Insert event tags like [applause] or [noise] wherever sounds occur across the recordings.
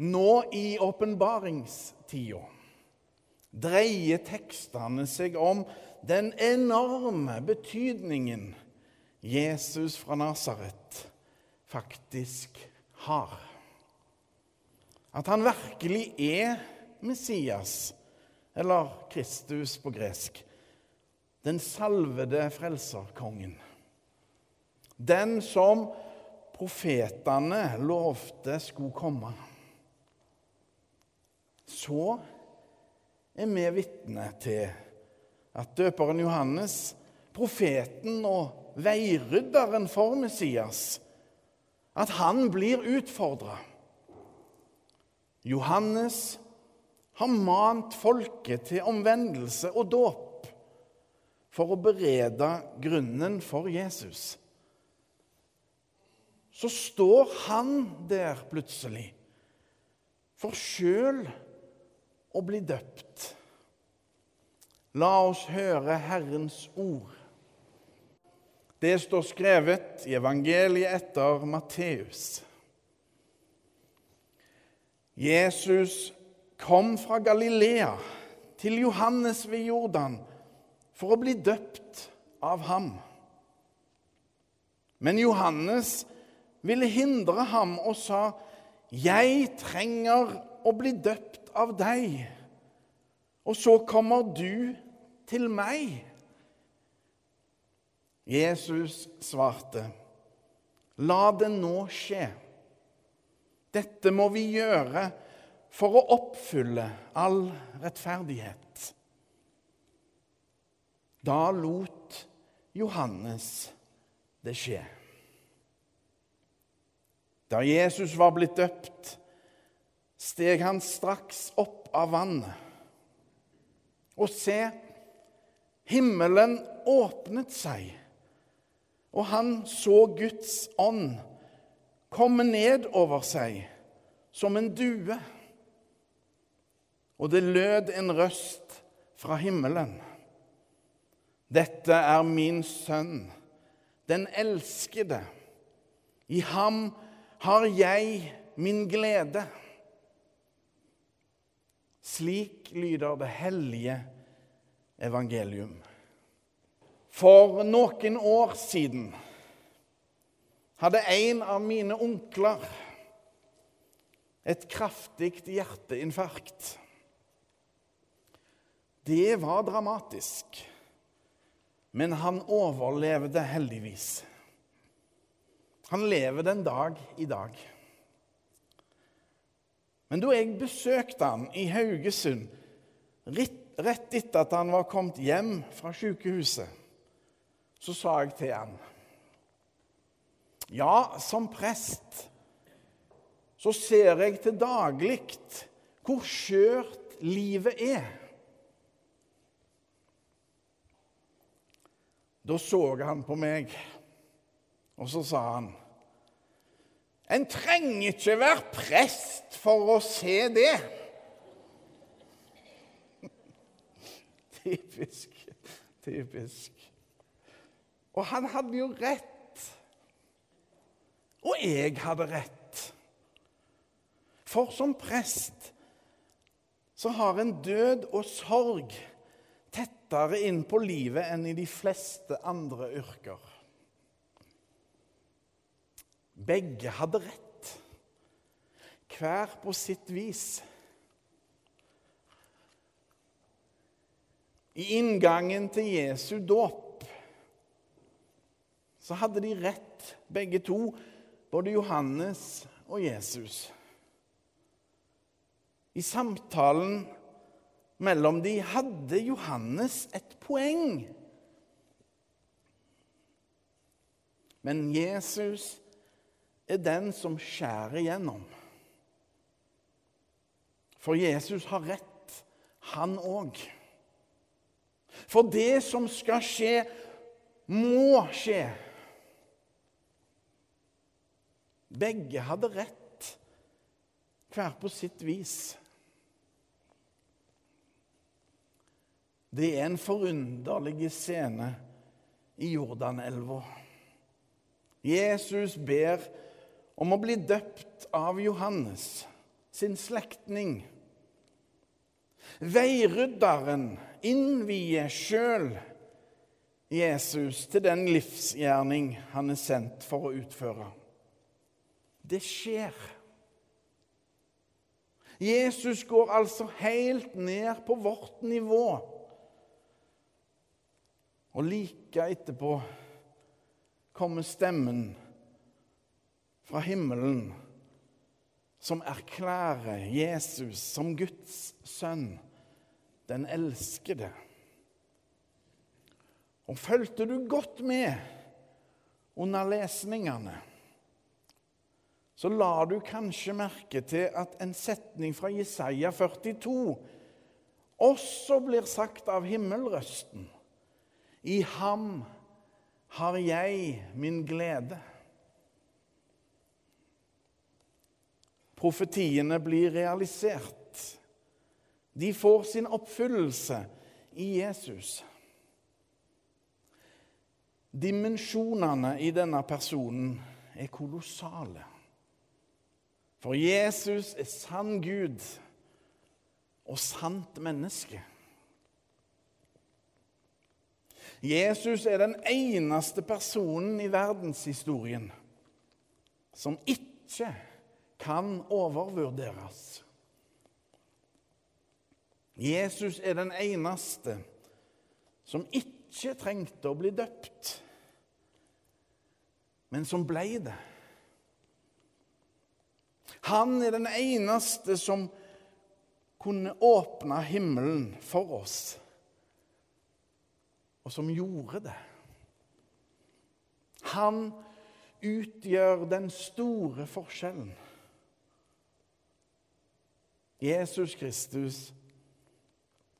Nå i åpenbaringstida dreier tekstene seg om den enorme betydningen Jesus fra Nasaret faktisk har. At han virkelig er Messias, eller Kristus på gresk. Den salvede frelserkongen. Den som profetene lovte skulle komme. Så er vi vitne til at døperen Johannes, profeten og veirydderen for Messias, at han blir utfordra. Johannes har mant folket til omvendelse og dåp for å berede grunnen for Jesus. Så står han der plutselig for sjøl å bli døpt. La oss høre Herrens ord. Det står skrevet i evangeliet etter Matteus. Jesus kom fra Galilea til Johannes ved Jordan for å bli døpt av ham. Men Johannes ville hindre ham og sa, 'Jeg trenger å bli døpt av deg.' Og så kommer du til meg. Jesus svarte, La det nå skje. Dette må vi gjøre for å oppfylle all rettferdighet. Da lot Johannes det skje. Da Jesus var blitt døpt, steg han straks opp av vannet. Og se, himmelen åpnet seg, og han så Guds ånd komme ned over seg som en due. Og det lød en røst fra himmelen. Dette er min sønn, den elskede. I ham har jeg min glede. Slik lyder det hellige evangelium. For noen år siden hadde en av mine onkler et kraftig hjerteinfarkt. Det var dramatisk, men han overlevde heldigvis. Han lever den dag i dag. Men da jeg besøkte han i Haugesund rett etter at han var kommet hjem fra sykehuset, så sa jeg til han Ja, som prest så ser jeg til daglig hvor skjørt livet er. Da så han på meg, og så sa han En trenger ikke være prest for å se det. [laughs] Typisk. Typisk. Og han hadde jo rett. Og jeg hadde rett. For som prest så har en død og sorg tettere inn på livet enn i de fleste andre yrker. Begge hadde rett, hver på sitt vis. I inngangen til Jesu dåp så hadde de rett, begge to, både Johannes og Jesus. I samtalen mellom de hadde Johannes et poeng. Men Jesus er den som skjærer gjennom. For Jesus har rett, han òg. For det som skal skje, må skje. Begge hadde rett, hver på sitt vis. Det er en forunderlig scene i Jordanelva. Jesus ber om å bli døpt av Johannes, sin slektning. Veirydderen innvier sjøl Jesus til den livsgjerning han er sendt for å utføre. Det skjer. Jesus går altså helt ned på vårt nivå. Og like etterpå kommer stemmen fra himmelen som erklærer Jesus som Guds sønn, den elskede. Og fulgte du godt med under lesningene, så la du kanskje merke til at en setning fra Jesaja 42 også blir sagt av himmelrøsten. I ham har jeg min glede. Profetiene blir realisert. De får sin oppfyllelse i Jesus. Dimensjonene i denne personen er kolossale. For Jesus er sann Gud og sant menneske. Jesus er den eneste personen i verdenshistorien som ikke kan overvurderes. Jesus er den eneste som ikke trengte å bli døpt, men som ble det. Han er den eneste som kunne åpne himmelen for oss, og som gjorde det. Han utgjør den store forskjellen. Jesus Kristus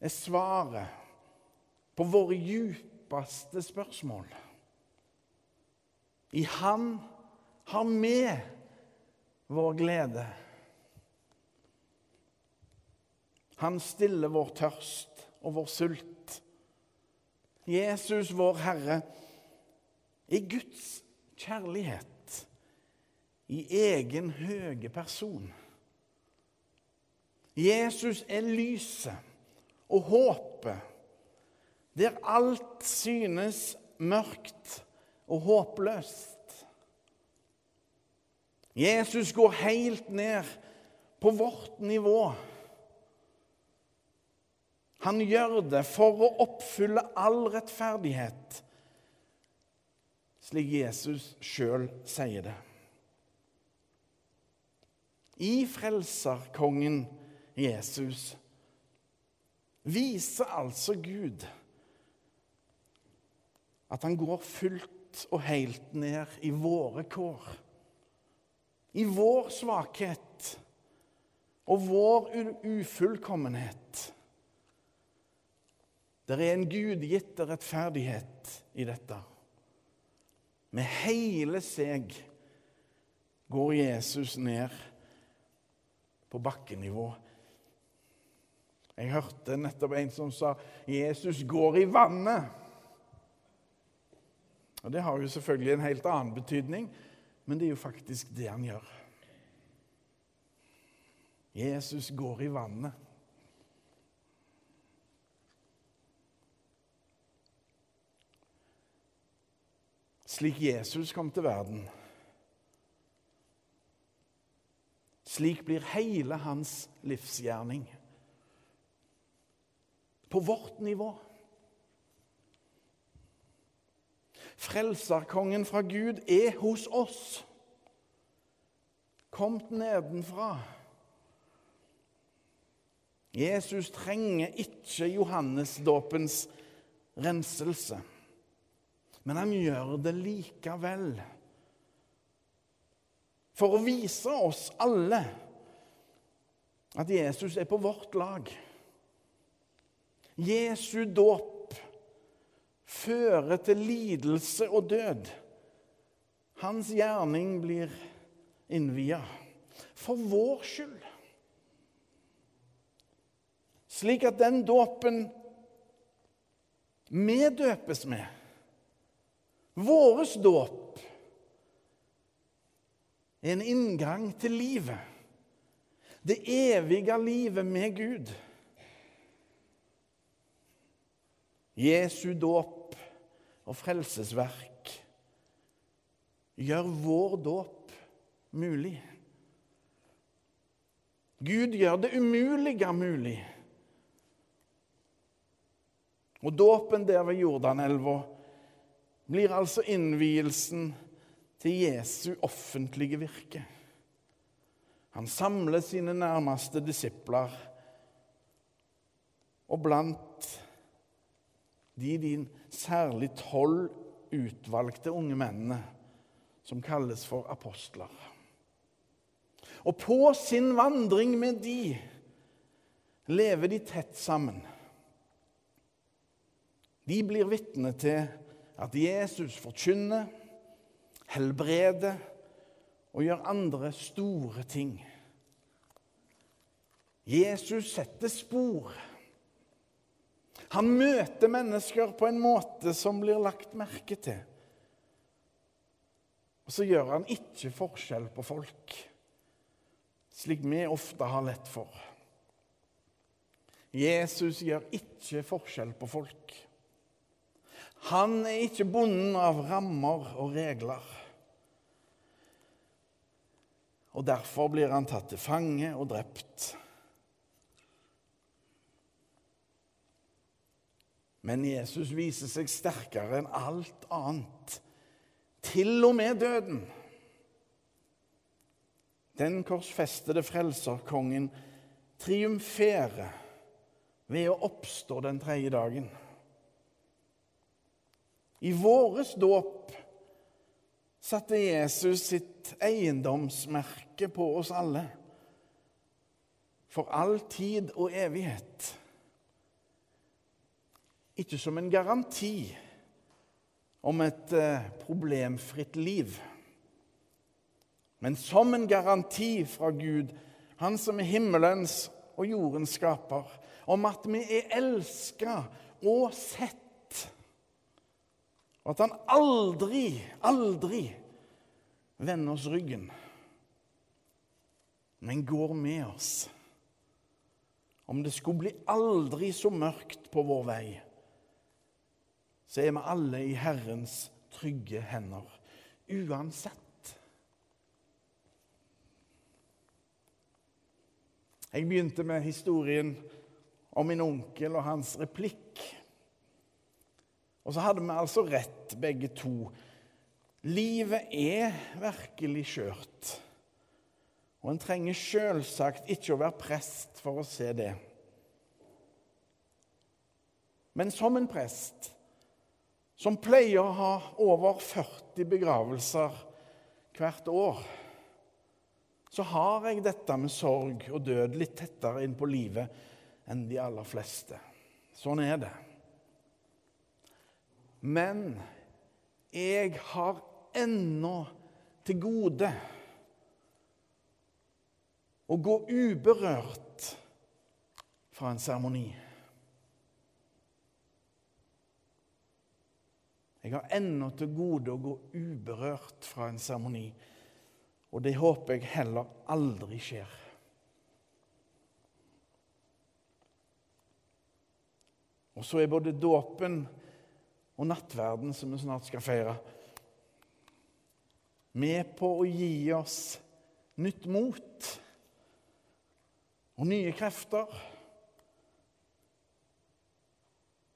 er svaret på våre djupeste spørsmål. I Han har vi vår glede. Han stiller vår tørst og vår sult. Jesus, vår Herre, er Guds kjærlighet i egen høye person. Jesus er lyset og håpet der alt synes mørkt og håpløst. Jesus går helt ned på vårt nivå. Han gjør det for å oppfylle all rettferdighet, slik Jesus sjøl sier det. I Frelserkongen Jesus viser altså Gud at han går fullt og helt ned i våre kår. I vår svakhet og vår ufullkommenhet. Det er en gudgitt rettferdighet i dette. Med hele seg går Jesus ned på bakkenivå jeg hørte nettopp en som sa 'Jesus går i vannet'. Og Det har jo selvfølgelig en helt annen betydning, men det er jo faktisk det han gjør. Jesus går i vannet. Slik Jesus kom til verden, slik blir hele hans livsgjerning på vårt nivå. Frelserkongen fra Gud er hos oss, kommet nedenfra. Jesus trenger ikke Johannesdåpens renselse, men han gjør det likevel. For å vise oss alle at Jesus er på vårt lag. Jesu dåp fører til lidelse og død. Hans gjerning blir innvia for vår skyld. Slik at den dåpen vi døpes med, våres dåp, er en inngang til livet. Det evige livet med Gud. Jesu dåp og frelsesverk gjør vår dåp mulig. Gud gjør det umulige mulig. Og dåpen der ved Jordanelva blir altså innvielsen til Jesu offentlige virke. Han samler sine nærmeste disipler, og blant de, din særlig tolv utvalgte unge mennene som kalles for apostler. Og på sin vandring med de lever de tett sammen. De blir vitne til at Jesus forkynner, helbreder og gjør andre store ting. Jesus setter spor. Han møter mennesker på en måte som blir lagt merke til. Og så gjør han ikke forskjell på folk, slik vi ofte har lett for. Jesus gjør ikke forskjell på folk. Han er ikke bonden av rammer og regler. Og derfor blir han tatt til fange og drept. Men Jesus viser seg sterkere enn alt annet til og med døden. Den korsfestede frelserkongen triumferer ved å oppstå den tredje dagen. I våres dåp satte Jesus sitt eiendomsmerke på oss alle. For all tid og evighet. Ikke som en garanti om et eh, problemfritt liv. Men som en garanti fra Gud, Han som er himmelens og jordens skaper, om at vi er elska og sett, og at Han aldri, aldri vender oss ryggen, men går med oss. Om det skulle bli aldri så mørkt på vår vei, så er vi alle i Herrens trygge hender, uansett. Jeg begynte med historien om min onkel og hans replikk. Og så hadde vi altså rett, begge to. Livet er virkelig skjørt. Og en trenger selvsagt ikke å være prest for å se det. Men som en prest som pleier å ha over 40 begravelser hvert år, så har jeg dette med sorg og død litt tettere inn på livet enn de aller fleste. Sånn er det. Men jeg har ennå til gode å gå uberørt fra en seremoni. Jeg har ennå til gode å gå uberørt fra en seremoni. Og det håper jeg heller aldri skjer. Og så er både dåpen og nattverden, som vi snart skal feire, med på å gi oss nytt mot og nye krefter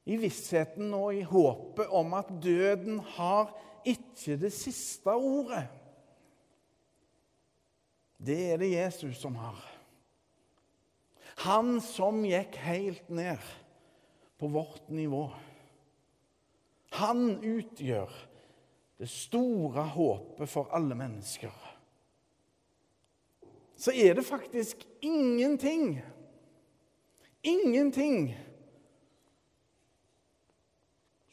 i vissheten og i håpet om at døden har ikke det siste ordet. Det er det Jesus som har. Han som gikk helt ned på vårt nivå. Han utgjør det store håpet for alle mennesker. Så er det faktisk ingenting, ingenting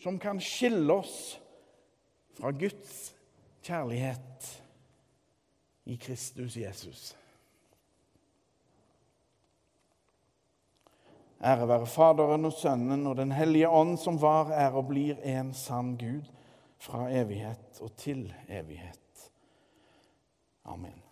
som kan skille oss fra Guds kjærlighet i Kristus Jesus. Ære være Faderen og Sønnen og Den hellige ånd, som var, er og blir en sann Gud fra evighet og til evighet. Amen.